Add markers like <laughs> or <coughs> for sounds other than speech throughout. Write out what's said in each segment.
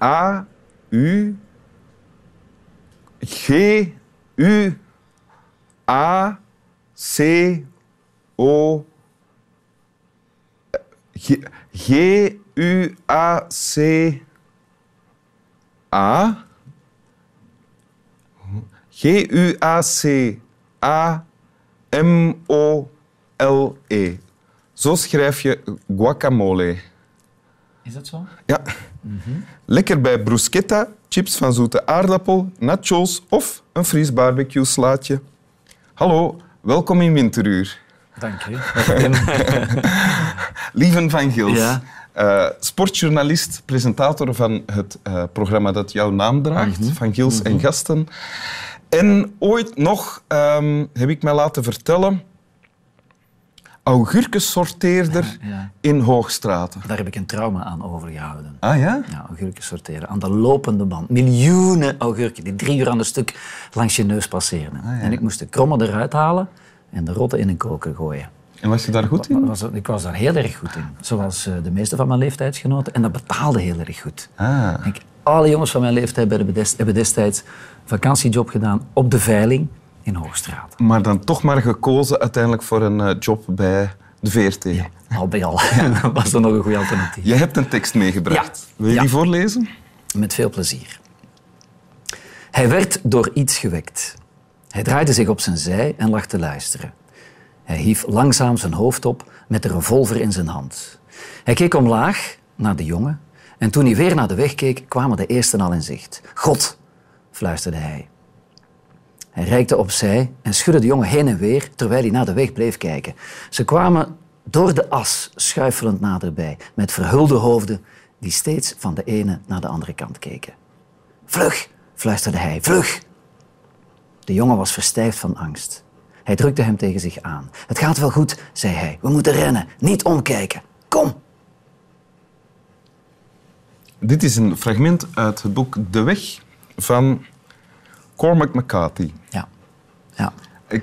A, U, G, U, A, C, O, G, G, U, A, C, A. G, U, A, C, A, M, O, L, E. Zo schrijf je guacamole. Is dat zo? Ja. Lekker bij bruschetta, chips van zoete aardappel, nachos of een Fries barbecue slaatje. Hallo, welkom in Winteruur. Dank u. <laughs> Lieven van Gils, Ja. eh, sportjournalist, presentator van het eh, programma dat jouw naam draagt, Van Gils en Gasten. En ooit nog nog heb ik mij laten vertellen, augurkensorteerder Ja. in Hoogstraten. Daar heb ik een trauma aan overgehouden. Ah ja? Ja, augurken sorteren. Aan de lopende band. Miljoenen augurken die drie uur aan een stuk langs je neus passeren. En ik moest de krommen eruit halen en de rotten in een koker gooien. En was je daar goed in? was, ik was daar heel erg goed in. Zoals eh, de meeste van mijn leeftijdsgenoten. En dat betaalde heel erg goed. Ah. Ik, alle jongens van mijn leeftijd hebben destijds vakantiejob gedaan op de veiling in Hoogstraat. Maar dan toch maar gekozen uiteindelijk voor een eh, job bij de VRT. Al bij al <laughs> was er nog een goed alternatief. Je hebt een tekst meegebracht. Ja. Wil je Ja. die voorlezen? Met veel plezier. Hij werd door iets gewekt. Hij draaide zich op zijn zij en lag te luisteren. Hij hief langzaam zijn hoofd op met de revolver in zijn hand. Hij keek omlaag naar de jongen en toen hij weer naar de weg keek, kwamen de eersten al in zicht. God, fluisterde hij. Hij reikte opzij en schudde de jongen heen en weer terwijl hij naar de weg bleef kijken. Ze kwamen door de as schuifelend naderbij, met verhulde hoofden die steeds van de ene naar de andere kant keken. Vlug, fluisterde hij, vlug. De jongen was verstijfd van angst. Hij drukte hem tegen zich aan. Het gaat wel goed, zei hij. We moeten rennen, niet omkijken. Kom. Dit is een fragment uit het boek De Weg van Cormac McCarthy. Ja. Ja.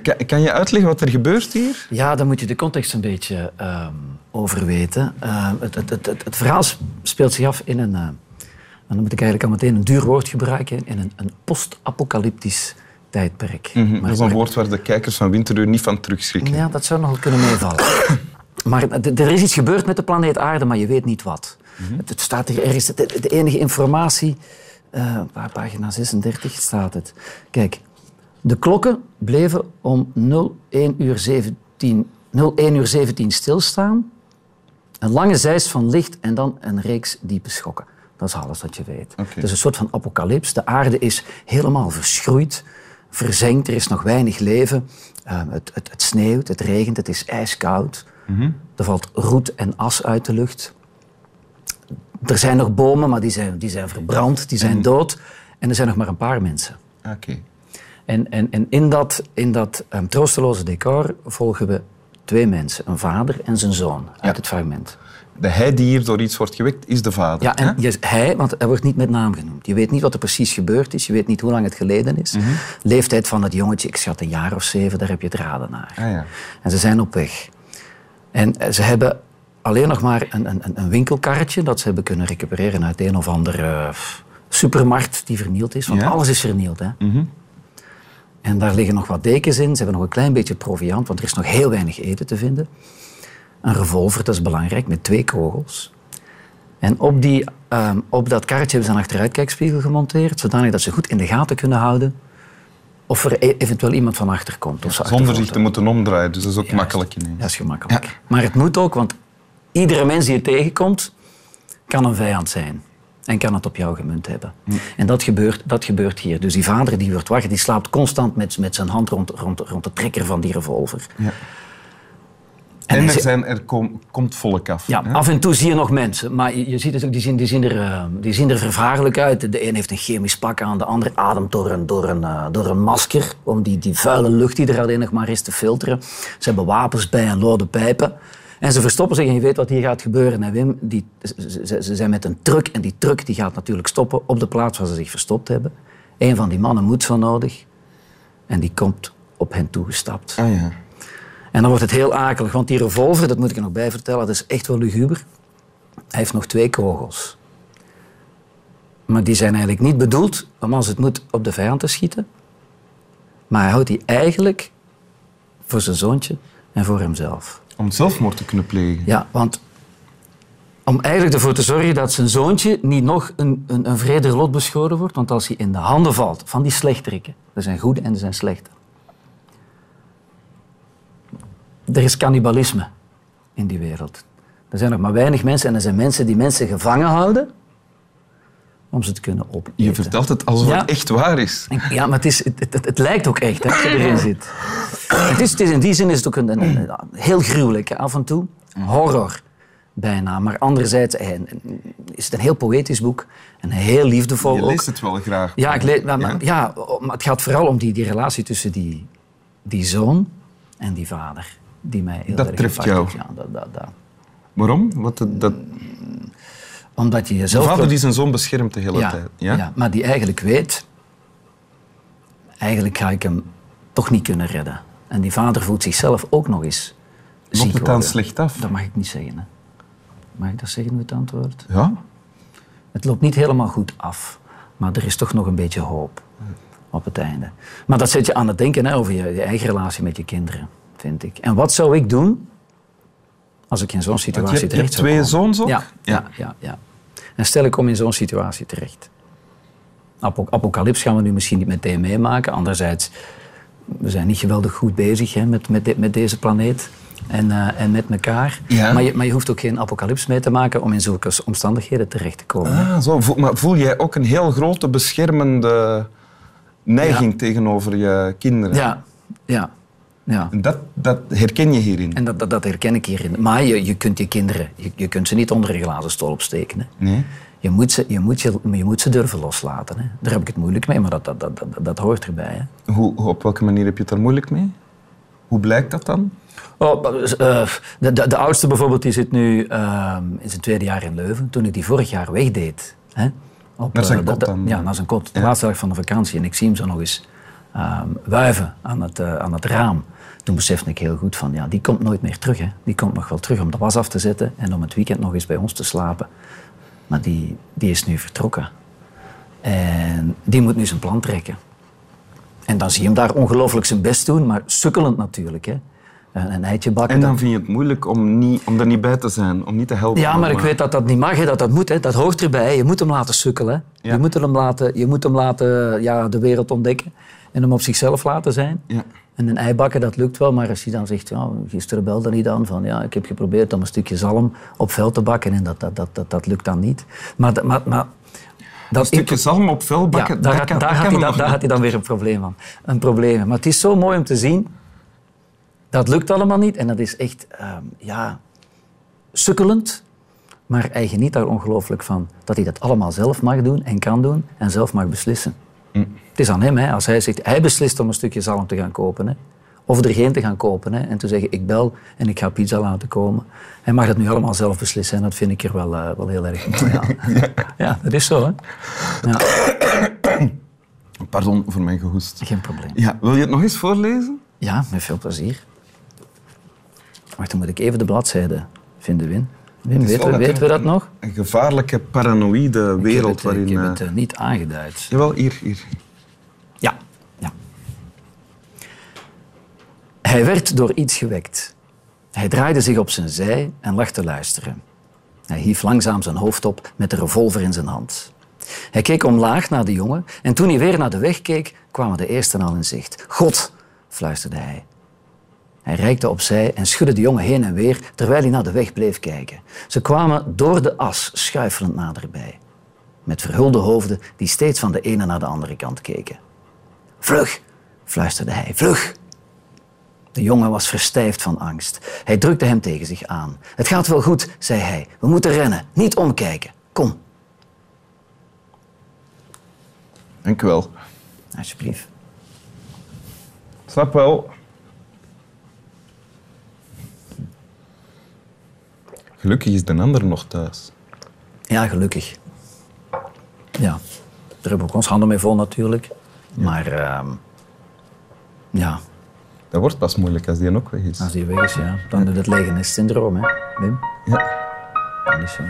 Kan, kan je uitleggen wat er gebeurt hier? Ja, dan moet je de context een beetje ehm, over weten. Ehm, het, het, het, het, het verhaal speelt zich af in een... eh, en dan moet ik eigenlijk al meteen een duur woord gebruiken. In een, een post-apocalyptisch tijdperk. Mhm, Dat is een woord waar de kijkers van Winteruur niet van terugschrikken. Ja, dat zou nog wel kunnen meevallen. <coughs> maar er is iets gebeurd met de planeet Aarde, maar je weet niet wat. Het, het staat hier ergens... De, de enige informatie... waar pagina 36 staat het. Kijk, de klokken bleven om 01 uur 17, 01 uur 17 stilstaan. Een lange zeis van licht en dan een reeks diepe schokken. Dat is alles wat je weet. Oké. Het is een soort van apocalyps. De aarde is helemaal verschroeid, verzengd. Er is nog weinig leven. Eh, het, het, het sneeuwt, het regent, het is ijskoud. Er valt roet en as uit de lucht. Er zijn nog bomen, maar die zijn, die zijn verbrand, die zijn dood. En er zijn nog maar een paar mensen. Oké. En, en, en in dat, in dat ehm, troosteloze decor volgen we twee mensen. Een vader en zijn zoon uit het fragment. De hij die hier door iets wordt gewekt, is de vader. Ja, en hij, want hij wordt niet met naam genoemd. Je weet niet wat er precies gebeurd is. Je weet niet hoe lang het geleden is. Leeftijd van het jongetje, ik schat een jaar of zeven, daar heb je het raden naar. Ah, ja. En ze zijn op weg. En eh, ze hebben alleen nog maar een, een, een winkelkarretje dat ze hebben kunnen recupereren uit een of andere eh, supermarkt die vernield is. Want Ja. alles is vernield. Hè? En daar liggen nog wat dekens in. Ze hebben nog een klein beetje proviant, want er is nog heel weinig eten te vinden. Een revolver, dat is belangrijk, met twee kogels. En op, die, ehm, op dat karretje hebben ze een achteruitkijkspiegel gemonteerd, zodanig dat ze goed in de gaten kunnen houden of er e- eventueel iemand van achter komt. Of Zonder zich te moeten omdraaien, dus dat is ook Juist. makkelijk ineens. dat is gemakkelijk. Maar het moet ook, want iedere mens die je tegenkomt, kan een vijand zijn. En kan het op jou gemunt hebben. En dat gebeurt, dat gebeurt hier. Dus die vader die wordt wakker, die slaapt constant met, met zijn hand rond, rond, rond de trekker van die revolver. Ja. En er, zijn, er kom- komt volk af. Ja, hè? af en toe zie je nog mensen. Maar je, je ziet het ook, die zien, die, zien er, eh, die zien er vervaarlijk uit. De een heeft een chemisch pak aan, de ander ademt door een, door een, eh, door een masker. Om die, die vuile lucht die er alleen nog maar is te filteren. Ze hebben wapens bij en lode pijpen. En ze verstoppen zich en je weet wat hier gaat gebeuren. En Wim, die, ze, ze- zijn met een truck en die truck die gaat natuurlijk stoppen op de plaats waar ze zich verstopt hebben. Een van die mannen moet zo nodig. En die komt op hen toegestapt. Ah, ja. En dan wordt het heel akelig, want die revolver, dat moet ik er nog bij vertellen, dat is echt wel luguber. Hij heeft nog twee kogels. Maar die zijn eigenlijk niet bedoeld om als het moet op de vijand te schieten. Maar hij houdt die eigenlijk voor zijn zoontje en voor hemzelf. Om zelfmoord te kunnen plegen. Ja, want om eigenlijk ervoor te zorgen dat zijn zoontje niet nog een, een, een vreder lot beschoren wordt. Want als hij in de handen valt van die slechterikken, er zijn goede en er zijn slechte. Er is cannibalisme in die wereld. Er zijn nog maar weinig mensen en er zijn mensen die mensen gevangen houden om ze te kunnen opeten. Je vertelt het alsof Ja. het echt waar is. Ja, maar het, is, het, het, het lijkt ook echt hè, als je erin zit. Het is, het is, in die zin is het ook een, een- een- heel gruwelijk af en toe. Een horror bijna. Maar anderzijds eh, is het een heel poëtisch boek. En heel liefdevol Je ook. leest het wel graag. Ja, ik lees, maar, ja, maar het gaat vooral om die, die relatie tussen die, die zoon en die vader. Die mij heel Dat erg treft jou. Ja, dat, dat, dat. Waarom? Wat dat, dat, Omdat je de vader die zijn zoon beschermt de hele ja, tijd. ja? Ja? maar die eigenlijk weet... Eigenlijk ga ik hem toch niet kunnen redden. En die vader voelt zichzelf ook nog eens Loopt ziek het dan worden. slecht af? Dat mag ik niet zeggen. Hè. Mag ik dat zeggen met het antwoord? Ja? Het loopt niet helemaal goed af. Maar er is toch nog een beetje hoop op het einde. Maar dat zet je aan het denken hè, over je, je eigen relatie met je kinderen, vind ik. En wat zou ik doen als ik in zo'n situatie je, hebt- je terecht hebt zou twee zoons ook? Ja, ja, ja, ja. En stel ik kom in zo'n situatie terecht. Apo apocalyps gaan we nu misschien niet meteen meemaken. Anderzijds, we zijn niet geweldig goed bezig hè, met, met, de- met deze planeet en, eh, en met elkaar. Ja. Maar, je, maar je hoeft ook geen apocalyps mee te maken om in zulke omstandigheden terecht te komen. Ah, zo. Voel, maar voel jij ook een heel grote beschermende neiging tegenover je kinderen? Ja, ja, ja. En Dat, dat herken je hierin? En dat, dat, dat herken ik hierin. Maar je, je kunt je kinderen, je, je kunt ze niet onder een glazen stolp steken. Hè. Nee? Je, moet ze, je, moet je, je moet ze durven loslaten. Hè. Daar heb ik het moeilijk mee, maar dat, dat, dat, dat, dat hoort erbij. Hè. Hoe, op welke manier heb je het daar moeilijk mee? Hoe blijkt dat dan? Oh, eh, de, de, de oudste bijvoorbeeld, die zit nu ehm, in zijn tweede jaar in Leuven. Toen ik die vorig jaar wegdeed. Hè, op, Naar zijn eh, kot dan? Ja, naar zijn kot. De Ja. laatste dag van de vakantie. En ik zie hem zo nog eens wuiven aan het, eh, aan het raam. Toen besefte ik heel goed van, ja, die komt nooit meer terug. Hè. Die komt nog wel terug om de was af te zetten en om het weekend nog eens bij ons te slapen. Maar die, die is nu vertrokken. En die moet nu zijn plan trekken. En dan zie je hem daar ongelooflijk zijn best doen, maar sukkelend natuurlijk. Hè. Een, een eitje bakken. En dan vind je het moeilijk om, niet, om er niet bij te zijn, om niet te helpen. ja, maar ik weet dat dat niet mag, hè, dat dat moet. Hè. Dat hoort erbij. Je moet hem laten sukkelen. Ja. Je moet hem laten, je moet hem laten ja, de wereld ontdekken en hem op zichzelf laten zijn. Ja. En een ei bakken, dat lukt wel, maar als hij dan zegt, ja, gisteren belde hij dan van, ja, ik heb geprobeerd om een stukje zalm op veld te bakken en dat, dat, dat, dat, dat lukt dan niet. Maar, dat- maar, maar dat Een stukje zalm op vel bakken, ja, daar, daar, had niet. had hij dan weer een probleem van. Een probleem. Maar het is zo mooi om te zien. Dat lukt allemaal niet. En dat is echt ehm, ja, sukkelend. Maar hij geniet daar ongelooflijk van. Dat hij dat allemaal zelf mag doen en kan doen. En zelf mag beslissen. Mm. Het is aan hem. Hè. Als hij zegt, hij beslist om een stukje zalm te gaan kopen. Hè. Of er geen te gaan kopen. Hè. En te zeggen, ik bel en ik ga pizza laten komen. Hij mag dat nu allemaal zelf beslissen. En dat vind ik er wel, eh, wel heel erg mooi aan. <laughs> Ja, dat is zo. Hè. Ja, Pardon voor mijn gehoest. geen probleem. Ja, wil je het nog eens voorlezen? Ja, met veel plezier. Wacht, dan moet ik even de bladzijde vinden, Win. Win, is weten we, weten we dat nog? Een gevaarlijke, paranoïde wereld ik heb het, waarin... ik heb het eh, niet aangeduid. Jawel, hier, hier. Ja, ja. Hij werd door iets gewekt. Hij draaide zich op zijn zij en lag te luisteren. Hij hief langzaam zijn hoofd op met de revolver in zijn hand. Hij keek omlaag naar de jongen en toen hij weer naar de weg keek, kwamen de eersten al in zicht. God, fluisterde hij. Hij reikte opzij en schudde de jongen heen en weer terwijl hij naar de weg bleef kijken. Ze kwamen door de as schuifelend naderbij, met verhulde hoofden die steeds van de ene naar de andere kant keken. Vlug, fluisterde hij, vlug. De jongen was verstijfd van angst. Hij drukte hem tegen zich aan. Het gaat wel goed, zei hij. We moeten rennen, niet omkijken. Kom, Dank u wel. alsjeblieft. Snap wel. Gelukkig is de ander nog thuis. Ja, gelukkig. Ja, daar hebben we ook ons handen mee vol natuurlijk. Maar ehm, ja, Dat wordt pas moeilijk als die ook weg is. als die weg is, ja, dan doet het lege syndroom, hè, Wim? Ja. Dat is zo.